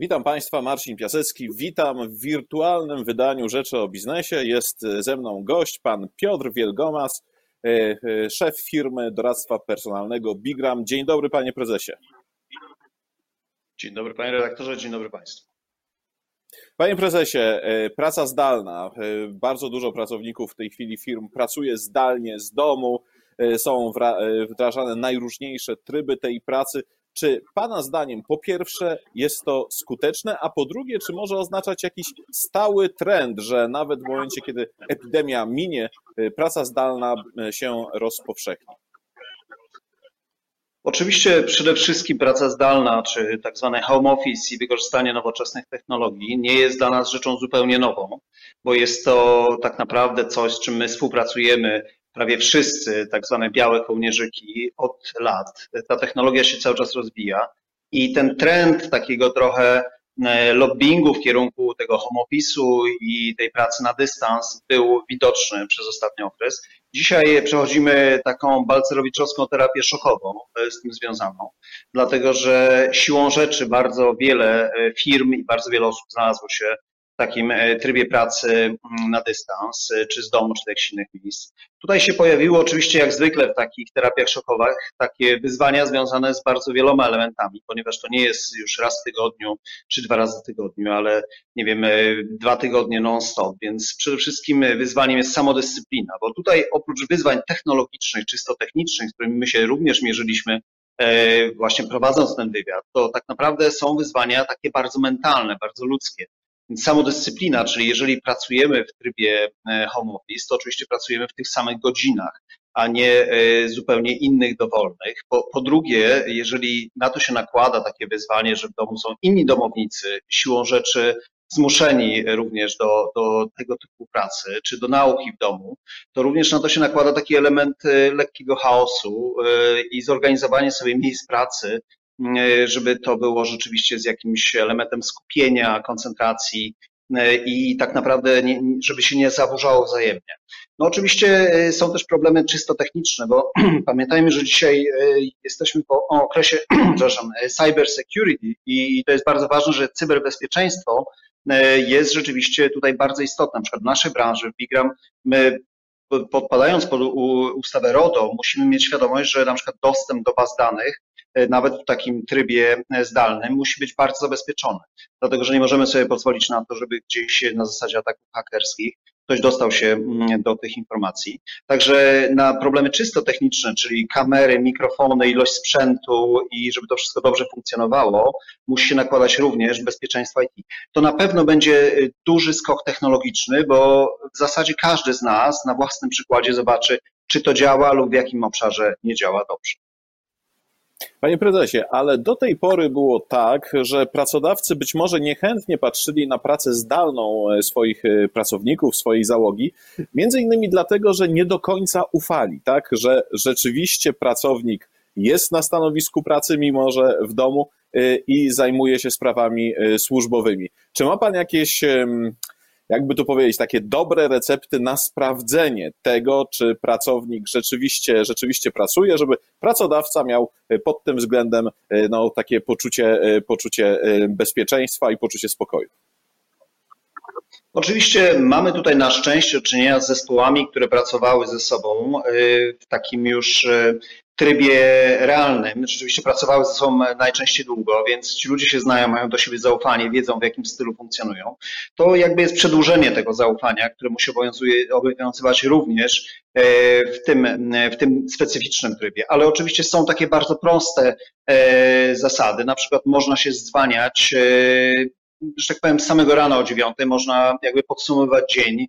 Witam Państwa, Marcin Piasecki. Witam w wirtualnym wydaniu Rzeczy o Biznesie. Jest ze mną gość, pan Piotr Wielgomas, e, e, szef firmy doradztwa personalnego Bigram. Dzień dobry, panie prezesie. Dzień dobry, panie redaktorze, dzień dobry państwu. Panie prezesie, e, praca zdalna. Bardzo dużo pracowników w tej chwili firm pracuje zdalnie z domu. Są wdrażane najróżniejsze tryby tej pracy. Czy Pana zdaniem, po pierwsze, jest to skuteczne, a po drugie, czy może oznaczać jakiś stały trend, że nawet w momencie, kiedy epidemia minie, y, praca zdalna y, się rozpowszechni? Oczywiście przede wszystkim praca zdalna, czy tak zwane home office i wykorzystanie nowoczesnych technologii nie jest dla nas rzeczą zupełnie nową, bo jest to tak naprawdę coś, z czym my współpracujemy prawie wszyscy tak zwane białe kołnierzyki od lat. Ta technologia się cały czas rozwija i ten trend takiego trochę e, lobbingu w kierunku tego home office'u i tej pracy na dystans był widoczny przez ostatni okres. Dzisiaj przechodzimy taką balcerowiczowską terapię szokową e, z tym związaną, dlatego że siłą rzeczy bardzo wiele e, firm i bardzo wiele osób znalazło się takim e, trybie pracy mm, na dystans, e, czy z domu, czy jakichś innych miejsc. Tutaj się pojawiło oczywiście jak zwykle w takich terapiach szokowych takie wyzwania związane z bardzo wieloma elementami, ponieważ to nie jest już raz w tygodniu, czy dwa razy w tygodniu, ale nie wiem, e, dwa tygodnie non-stop, więc przede wszystkim wyzwaniem jest samodyscyplina, bo tutaj oprócz wyzwań technologicznych, czysto technicznych, z którymi my się również mierzyliśmy właśnie prowadząc ten wywiad, to tak naprawdę są wyzwania takie bardzo mentalne, bardzo ludzkie. Samodyscyplina, czyli jeżeli pracujemy w trybie e, home office, to oczywiście pracujemy w tych samych godzinach, a nie e, zupełnie innych dowolnych. Po, po drugie, jeżeli na to się nakłada takie wyzwanie, że w domu są inni domownicy, siłą rzeczy zmuszeni również do, do tego typu pracy, czy do nauki w domu, to również na to się nakłada taki element e, lekkiego chaosu i zorganizowanie sobie miejsc pracy żeby to było rzeczywiście z jakimś elementem skupienia, koncentracji e, i tak naprawdę, nie, żeby się nie zaburzało wzajemnie. No oczywiście e, są też problemy czysto techniczne, bo pamiętajmy, że dzisiaj jesteśmy po okresie, przepraszam, cyber security i to jest bardzo ważne, że cyberbezpieczeństwo jest rzeczywiście tutaj bardzo istotne. Na przykład w naszej branży, w Bigram, my podpadając pod ustawę RODO, musimy mieć świadomość, że na przykład dostęp do baz danych E, nawet w takim trybie e, zdalnym, musi być bardzo zabezpieczony. Dlatego, że nie możemy sobie pozwolić na to, żeby gdzieś na zasadzie ataków hakerskich ktoś dostał się mm, do tych informacji. Także na problemy czysto techniczne, czyli kamery, mikrofony, ilość sprzętu i żeby to wszystko dobrze funkcjonowało, musi się nakładać również bezpieczeństwo IT. To na pewno będzie e, duży skok technologiczny, bo w zasadzie każdy z nas na własnym przykładzie zobaczy, czy to działa lub w jakim obszarze nie działa dobrze. Panie prezesie, ale do tej pory było tak, że pracodawcy być może niechętnie patrzyli na pracę zdalną e, swoich e, pracowników, swojej załogi, między innymi dlatego, że nie do końca ufali, tak, że rzeczywiście pracownik jest na stanowisku pracy, mimo że w domu e, i zajmuje się sprawami służbowymi. Czy ma pan jakieś jakby tu powiedzieć, takie dobre recepty na sprawdzenie tego, czy pracownik rzeczywiście, rzeczywiście pracuje, żeby pracodawca miał e, pod tym względem e, no, takie poczucie, e, poczucie bezpieczeństwa i poczucie spokoju. Oczywiście mamy tutaj na szczęście do czynienia z zespołami, które pracowały ze sobą w takim już trybie realnym. Rzeczywiście pracowały ze sobą najczęściej długo, więc ci ludzie się znają, mają do siebie zaufanie, wiedzą w jakim stylu funkcjonują. To jakby jest przedłużenie tego zaufania, które musi obowiązywać również e, w tym, w tym specyficznym trybie. Ale oczywiście są takie bardzo proste e, zasady. Na przykład można się zwaniać e, że tak powiem, samego rana o dziewiątej można jakby podsumowywać dzień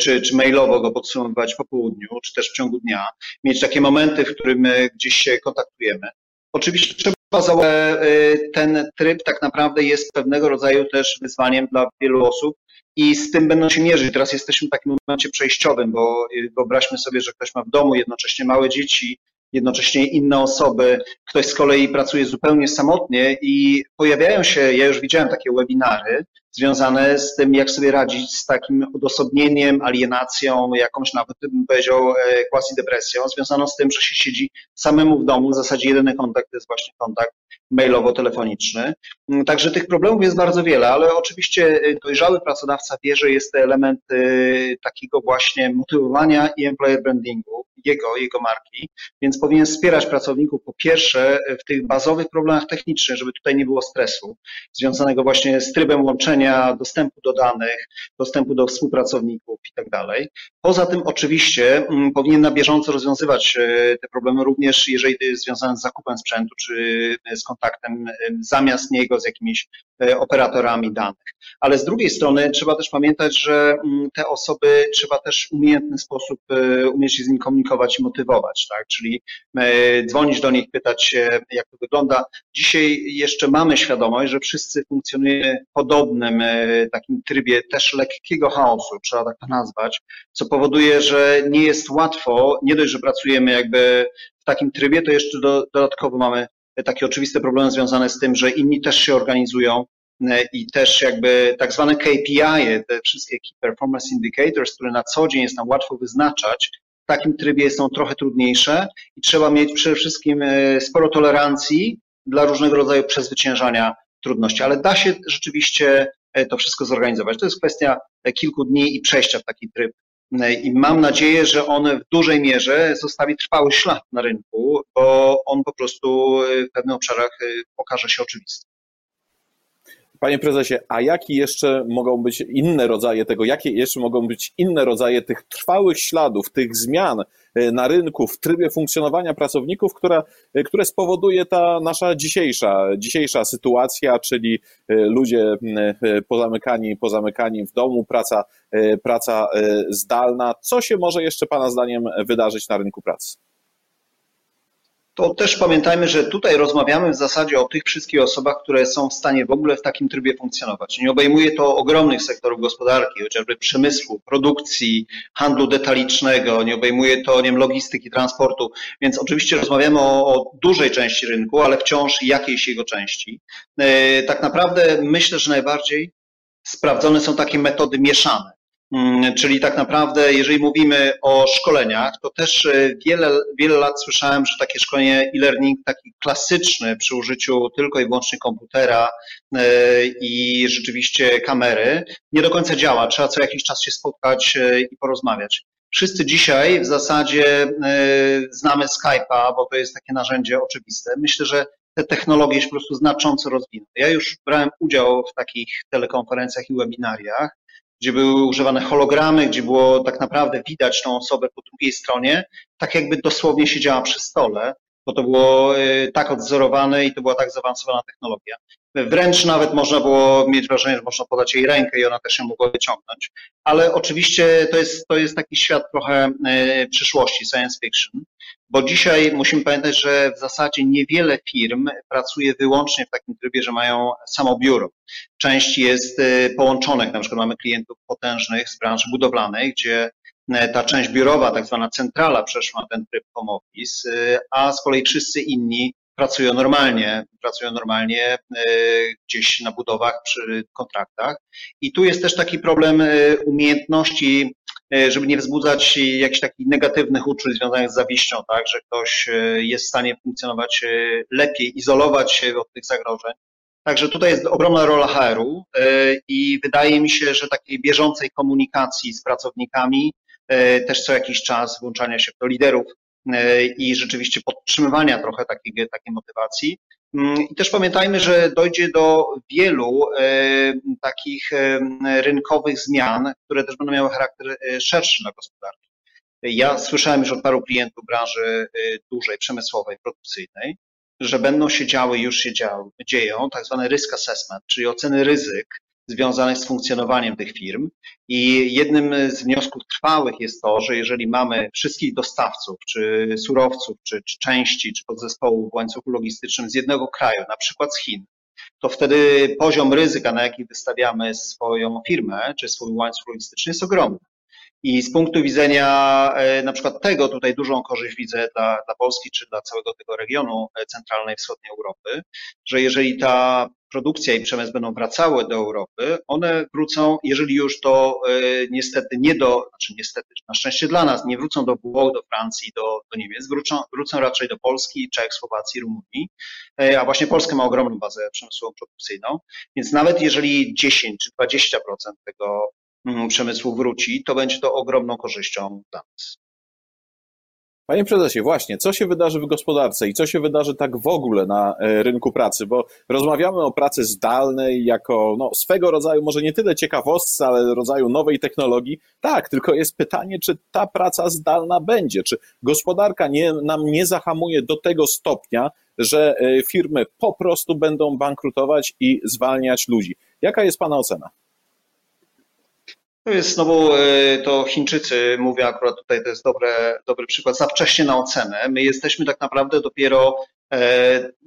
czy, czy mailowo go podsumowywać po południu, czy też w ciągu dnia, mieć takie momenty, w którym gdzieś się kontaktujemy. Oczywiście trzeba założyć, e, ten tryb tak naprawdę jest pewnego rodzaju też wyzwaniem dla wielu osób i z tym będą się mierzyć. Teraz jesteśmy w takim momencie przejściowym, bo e, wyobraźmy sobie, że ktoś ma w domu jednocześnie małe dzieci, jednocześnie inne osoby, ktoś z kolei pracuje zupełnie samotnie i pojawiają się, ja już widziałem takie webinary związane z tym, jak sobie radzić z takim odosobnieniem, alienacją, jakąś nawet bym powiedział quasi-depresją, związaną z tym, że się siedzi samemu w domu, w zasadzie jedyny kontakt to jest właśnie kontakt mailowo-telefoniczny. Mm, także tych problemów jest bardzo wiele, ale oczywiście dojrzały pracodawca wie, że jest to element takiego właśnie motywowania i employer brandingu, jego, jego marki, więc powinien wspierać pracowników po pierwsze w tych bazowych problemach technicznych, żeby tutaj nie było stresu związanego właśnie z trybem łączenia, dostępu do danych, dostępu do współpracowników i tak dalej. Poza tym oczywiście mm, powinien na bieżąco rozwiązywać e, te problemy również, jeżeli jest związane z zakupem sprzętu czy z kontaktem zamiast niego z jakimiś e, operatorami danych. Ale z drugiej strony trzeba też pamiętać, że mm, te osoby trzeba też w umiejętny sposób e, umieć się z nimi komunikować i motywować, tak? Czyli dzwonić do nich, pytać się, jak to wygląda. Dzisiaj jeszcze mamy świadomość, że wszyscy funkcjonujemy w podobnym takim trybie też lekkiego chaosu, trzeba tak to nazwać, co powoduje, że nie jest łatwo, nie dość, że pracujemy jakby w takim trybie, to jeszcze do, dodatkowo mamy takie oczywiste problemy związane z tym, że inni też się organizują e, i też jakby tak zwane KPI, te wszystkie Key Performance Indicators, które na co dzień jest nam łatwo wyznaczać, w takim trybie są trochę trudniejsze i trzeba mieć przede wszystkim e, sporo tolerancji dla różnego rodzaju przezwyciężania trudności, ale da się rzeczywiście e, to wszystko zorganizować. To jest kwestia kilku dni i przejścia w taki tryb i mam nadzieję, że on w dużej mierze zostawi trwały ślad na rynku, bo on po prostu w pewnych obszarach okaże się oczywisty. Panie prezesie, a jakie jeszcze mogą być inne rodzaje tego, jakie jeszcze mogą być inne rodzaje tych trwałych śladów, tych zmian e, na rynku, w trybie funkcjonowania pracowników, które, e, które spowoduje ta nasza dzisiejsza, dzisiejsza sytuacja, czyli e, ludzie pozamykani, pozamykani w domu, praca, praca zdalna. Co się może jeszcze Pana zdaniem wydarzyć na rynku pracy? To też pamiętajmy, że tutaj rozmawiamy w zasadzie o tych wszystkich osobach, które są w stanie w ogóle w takim trybie funkcjonować. Nie obejmuje to ogromnych sektorów gospodarki, chociażby przemysłu, produkcji, handlu detalicznego, nie obejmuje to nie wiem, logistyki, transportu, więc oczywiście rozmawiamy o, o dużej części rynku, ale wciąż jakiejś jego części. E, tak naprawdę myślę, że najbardziej sprawdzone są takie metody mieszane. Mm, czyli tak naprawdę, jeżeli mówimy o szkoleniach, to też e, wiele, wiele lat słyszałem, że takie szkolenie e-learning, taki klasyczny przy użyciu tylko i wyłącznie komputera e, i rzeczywiście kamery, nie do końca działa. Trzeba co jakiś czas się spotkać e, i porozmawiać. Wszyscy dzisiaj w zasadzie znamy Skype'a, bo to jest takie narzędzie oczywiste. Myślę, że te technologie się po prostu znacząco rozwiną. Ja już brałem udział w takich telekonferencjach i webinariach gdzie były używane hologramy, gdzie było tak naprawdę widać tą osobę po drugiej stronie, tak jakby dosłownie siedziała przy stole, bo to było y, tak odzorowane i to była tak zaawansowana technologia. Wręcz nawet można było mieć wrażenie, że można podać jej rękę i ona też się mogła wyciągnąć. Ale oczywiście to jest, to jest taki świat trochę y, przyszłości, science fiction, bo dzisiaj musimy pamiętać, że w zasadzie niewiele firm pracuje wyłącznie w takim trybie, że mają samo biuro. Część jest y, połączonych, na przykład mamy klientów potężnych z branży budowlanej, gdzie ta część biurowa, tak zwana centrala przeszła ten tryb home office, y, a z kolei wszyscy inni pracują normalnie, pracują normalnie gdzieś na budowach przy kontraktach. I tu jest też taki problem umiejętności E, żeby nie wzbudzać jakichś takich negatywnych uczuć związanych z zawiścią, tak, że ktoś e, jest w stanie funkcjonować e, lepiej, izolować się od tych zagrożeń. Także tutaj jest ogromna rola HR-u i wydaje mi się, że takiej bieżącej komunikacji z pracownikami, też co jakiś czas włączania się to liderów i rzeczywiście podtrzymywania trochę takiej, takiej motywacji, Mm, I też pamiętajmy, że dojdzie do wielu e, takich e, rynkowych zmian, które też będą miały charakter e, szerszy dla gospodarki. Ja słyszałem już od paru klientów branży dużej, przemysłowej, produkcyjnej, że będą się działy, już się działy, dzieją, tak zwane risk assessment, czyli oceny ryzyk związanych z funkcjonowaniem tych firm. I jednym z wniosków trwałych jest to, że jeżeli mamy wszystkich dostawców, czy surowców, czy, czy części, czy podzespołów w łańcuchu logistycznym z jednego kraju, na przykład z Chin, to wtedy poziom ryzyka, na jaki wystawiamy swoją firmę, czy swój łańcuch logistyczny jest ogromny. I z punktu widzenia e, na przykład tego, tutaj dużą korzyść widzę dla, dla Polski czy dla całego tego regionu e, centralnej wschodniej Europy, że jeżeli ta produkcja i przemysł będą wracały do Europy, one wrócą, jeżeli już to e, niestety nie do, znaczy niestety, na szczęście dla nas, nie wrócą do Włoch, do Francji, do, do Niemiec, wrócą, wrócą raczej do Polski, Czech, Słowacji, Rumunii, a właśnie Polska ma ogromną bazę przemysłową produkcyjną, więc nawet jeżeli 10 czy 20% tego Mm, przemysłu wróci, to będzie to ogromną korzyścią dla nas. Panie prezesie, właśnie, co się wydarzy w gospodarce i co się wydarzy tak w ogóle na e, rynku pracy? Bo rozmawiamy o pracy zdalnej jako no, swego rodzaju, może nie tyle ciekawostce, ale rodzaju nowej technologii. Tak, tylko jest pytanie, czy ta praca zdalna będzie, czy gospodarka nie, nam nie zahamuje do tego stopnia, że e, firmy po prostu będą bankrutować i zwalniać ludzi. Jaka jest Pana ocena? To jest znowu, e, to Chińczycy, mówię akurat tutaj, to jest dobre, dobry przykład, za wcześnie na ocenę. My jesteśmy tak naprawdę dopiero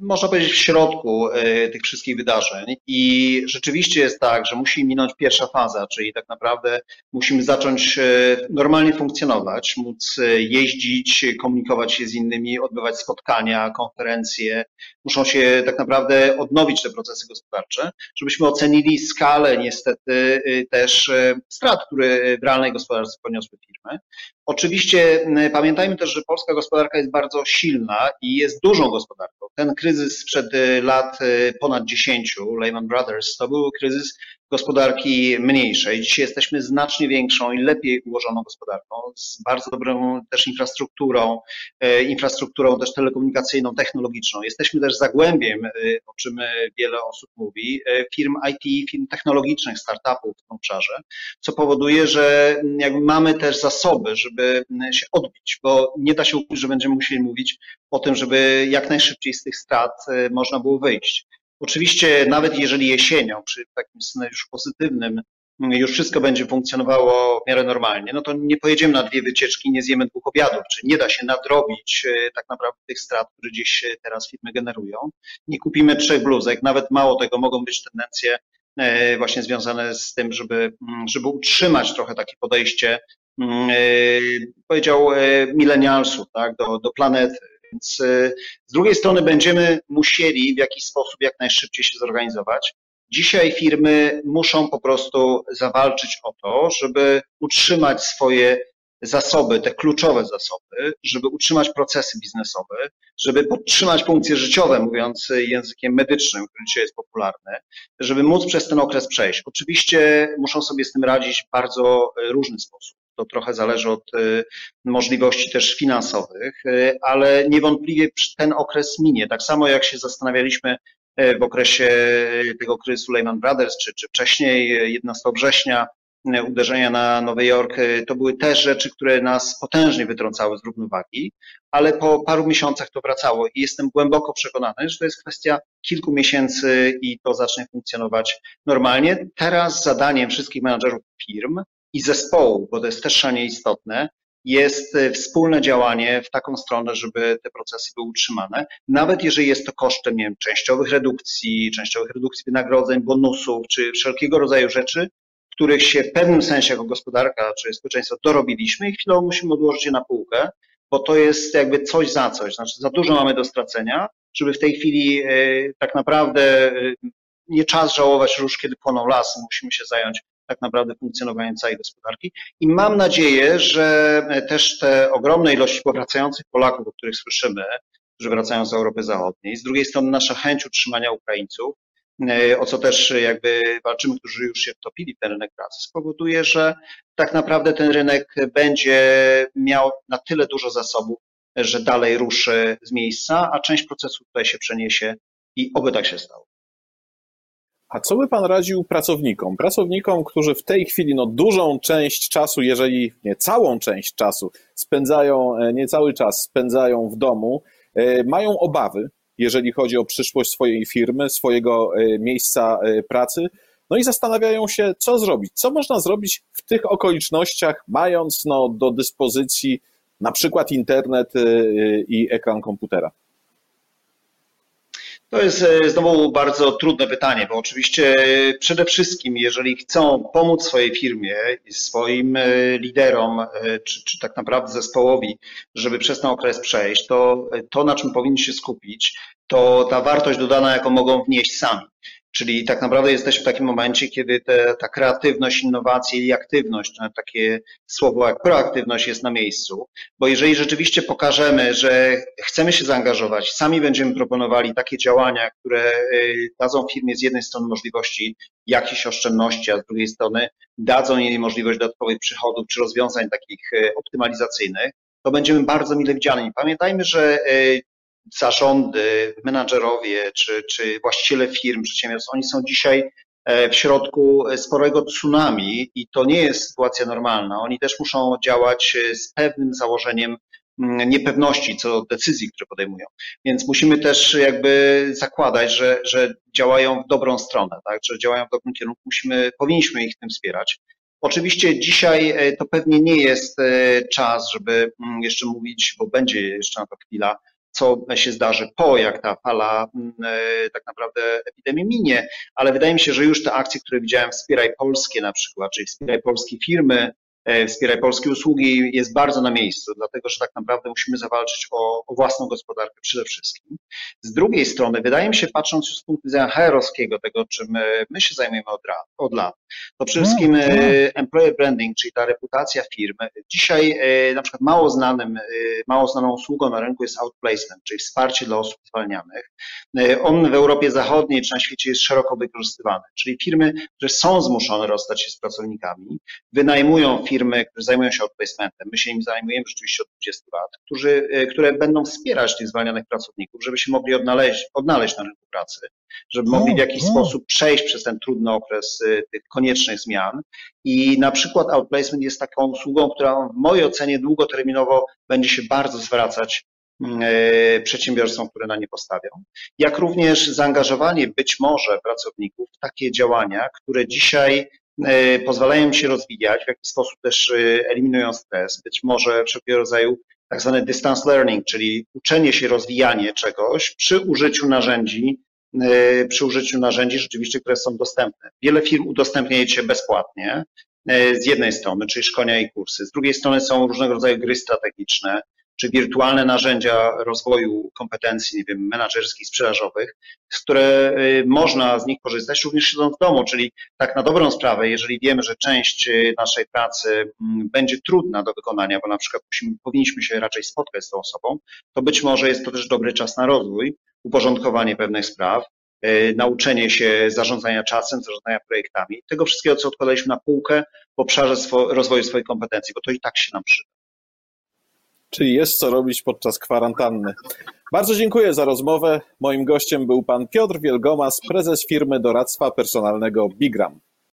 można powiedzieć, w środku e, tych wszystkich wydarzeń. I rzeczywiście jest tak, że musi minąć pierwsza faza, czyli tak naprawdę musimy zacząć e, normalnie funkcjonować, móc jeździć, komunikować się z innymi, odbywać spotkania, konferencje. Muszą się tak naprawdę odnowić te procesy gospodarcze, żebyśmy ocenili skalę niestety też strat, które w realnej gospodarce poniosły firmy. Oczywiście pamiętajmy też, że polska gospodarka jest bardzo silna i jest dużą gospodarką. Ten kryzys sprzed y, lat y, ponad 10, Lehman Brothers, to był kryzys gospodarki mniejszej. Dzisiaj jesteśmy znacznie większą i lepiej ułożoną gospodarką, z bardzo dobrą też infrastrukturą, y, infrastrukturą też telekomunikacyjną, technologiczną. Jesteśmy też zagłębiem, o czym wiele osób mówi, firm IT, firm technologicznych, startupów w tym obszarze, co powoduje, że mamy też zasoby, żeby się odbić, bo nie da się ukryć, że będziemy musieli mówić o tym, żeby jak najszybciej z tych strat można było wyjść. Oczywiście nawet jeżeli jesienią, przy takim scenariuszu pozytywnym, mm, już wszystko będzie funkcjonowało w miarę normalnie, no to nie pojedziemy na dwie wycieczki, nie zjemy dwóch obiadów, czy nie da się nadrobić y, tak naprawdę tych strat, które gdzieś teraz firmy generują. Nie kupimy trzech bluzek, nawet mało tego, mogą być tendencje y, właśnie związane z tym, żeby, mm, żeby utrzymać trochę takie podejście, mm, powiedział, milenialsów, tak, do, do planety więc y, z drugiej strony będziemy musieli w jakiś sposób jak najszybciej się zorganizować. Dzisiaj firmy muszą po prostu zawalczyć o to, żeby utrzymać swoje zasoby, te kluczowe zasoby, żeby utrzymać procesy biznesowe, żeby podtrzymać funkcje życiowe, mówiąc językiem medycznym, który dzisiaj jest popularny, żeby móc przez ten okres przejść. Oczywiście muszą sobie z tym radzić w bardzo różny sposób to trochę zależy od y, możliwości też finansowych, y, ale niewątpliwie ten okres minie. Tak samo jak się zastanawialiśmy y, w okresie tego kryzysu Lehman Brothers, czy, czy wcześniej 11 września, uderzenia na Nowy Jork, to były też rzeczy, które nas potężnie wytrącały z równowagi, ale po paru miesiącach to wracało i jestem głęboko przekonany, że to jest kwestia kilku miesięcy i to zacznie funkcjonować normalnie. Teraz zadaniem wszystkich menadżerów firm i zespołu, bo to jest też szalenie istotne, jest e, wspólne działanie w taką stronę, żeby te procesy były utrzymane, nawet jeżeli jest to kosztem nie wiem, częściowych redukcji, częściowych redukcji wynagrodzeń, bonusów, czy wszelkiego rodzaju rzeczy, których się w pewnym sensie jako gospodarka czy społeczeństwo dorobiliśmy i chwilowo musimy odłożyć je na półkę, bo to jest jakby coś za coś, znaczy za dużo mamy do stracenia, żeby w tej chwili e, tak naprawdę e, nie czas żałować róż, kiedy płoną lasy, musimy się zająć tak naprawdę funkcjonowania całej gospodarki. I mam nadzieję, że też te ogromne ilości powracających Polaków, o których słyszymy, którzy wracają z Europy Zachodniej, z drugiej strony nasza chęć utrzymania Ukraińców, o co też jakby walczymy, którzy już się wtopili w ten rynek pracy, spowoduje, że tak naprawdę ten rynek będzie miał na tyle dużo zasobów, że dalej ruszy z miejsca, a część procesu tutaj się przeniesie i oby tak się stało. A co by Pan radził pracownikom? Pracownikom, którzy w tej chwili no, dużą część czasu, jeżeli nie całą część czasu, spędzają, e, nie cały czas spędzają w domu, e, mają obawy, jeżeli chodzi o przyszłość swojej firmy, swojego e, miejsca pracy, no i zastanawiają się, co zrobić. Co można zrobić w tych okolicznościach, mając no, do dyspozycji na przykład internet i ekran komputera? To jest e, znowu bardzo trudne pytanie, bo oczywiście przede wszystkim, jeżeli chcą pomóc swojej firmie swoim e, liderom, e, czy, czy tak naprawdę zespołowi, żeby przez ten okres przejść, to to, na czym powinni się skupić, to ta wartość dodana, jaką mogą wnieść sami. Czyli tak naprawdę jesteśmy w takim momencie, kiedy te, ta kreatywność, innowacje i aktywność, no, takie słowo jak proaktywność jest na miejscu, bo jeżeli rzeczywiście pokażemy, że chcemy się zaangażować, sami będziemy proponowali takie działania, które y, dadzą firmie z jednej strony możliwości jakichś oszczędności, a z drugiej strony dadzą jej możliwość dodatkowych przychodów czy rozwiązań takich y, optymalizacyjnych, to będziemy bardzo mile widziani. Pamiętajmy, że y, zarządy, menadżerowie czy, czy właściciele firm, przedsiębiorstw, oni są dzisiaj e, w środku sporego tsunami i to nie jest sytuacja normalna. Oni też muszą działać e, z pewnym założeniem mm, niepewności co do decyzji, które podejmują. Więc musimy też jakby zakładać, że, że działają w dobrą stronę, tak? że działają w dobrym kierunku. Musimy, powinniśmy ich tym wspierać. Oczywiście dzisiaj e, to pewnie nie jest czas, żeby mm, jeszcze mówić, bo będzie jeszcze na to chwila, co się zdarzy po, jak ta fala mm, e, tak naprawdę epidemii minie, ale wydaje mi się, że już te akcje, które widziałem, Wspieraj Polskie na przykład, czyli Wspieraj Polskie Firmy, wspieraj polskie usługi jest bardzo na miejscu, dlatego że tak naprawdę musimy zawalczyć o, o własną gospodarkę przede wszystkim. Z drugiej strony, wydaje mi się, patrząc już z punktu widzenia HR-owskiego, tego czym my się zajmujemy od, od lat, to przede wszystkim e, employer branding, czyli ta reputacja firmy. Dzisiaj e, na przykład mało znanym, mało znaną usługą na rynku jest outplacement, czyli wsparcie dla osób zwalnianych. On w Europie Zachodniej czy na świecie jest szeroko wykorzystywany, czyli firmy, które są zmuszone rozstać się z pracownikami, wynajmują firmy, firmy, które zajmują się outplacementem, my się im zajmujemy rzeczywiście od 20 lat, którzy, e, które będą wspierać tych zwalnianych pracowników, żeby się mogli odnaleźć, odnaleźć na rynku pracy, żeby mogli w jakiś sposób przejść przez ten trudny okres e, tych koniecznych zmian. I na przykład outplacement jest taką usługą, która w mojej ocenie długoterminowo będzie się bardzo zwracać mm, e, przedsiębiorstwom, które na nie postawią, jak również zaangażowanie być może pracowników w takie działania, które dzisiaj E, pozwalają się rozwijać, w jakiś sposób też e, eliminują stres, być może wszelkiego rodzaju tak zwany distance learning, czyli uczenie się, rozwijanie czegoś przy użyciu narzędzi, e, przy użyciu narzędzi rzeczywiście, które są dostępne. Wiele firm udostępnia je bezpłatnie, z jednej strony, czyli szkolenia i kursy, z drugiej strony są różnego rodzaju gry strategiczne, czy wirtualne narzędzia rozwoju kompetencji, nie wiem, menedżerskich, sprzedażowych, z które y, można z nich korzystać również siedząc w domu, czyli tak na dobrą sprawę, jeżeli wiemy, że część y, naszej pracy mm, będzie trudna do wykonania, bo na przykład musimy, powinniśmy się raczej spotkać z tą osobą, to być może jest to też dobry czas na rozwój, uporządkowanie pewnych spraw, y, nauczenie się zarządzania czasem, zarządzania projektami, tego wszystkiego, co odkładaliśmy na półkę w obszarze rozwoju swojej kompetencji, bo to i tak się nam przyda czyli jest co robić podczas kwarantanny. Bardzo dziękuję za rozmowę. Moim gościem był pan Piotr Wielgomas, prezes firmy doradztwa personalnego Bigram.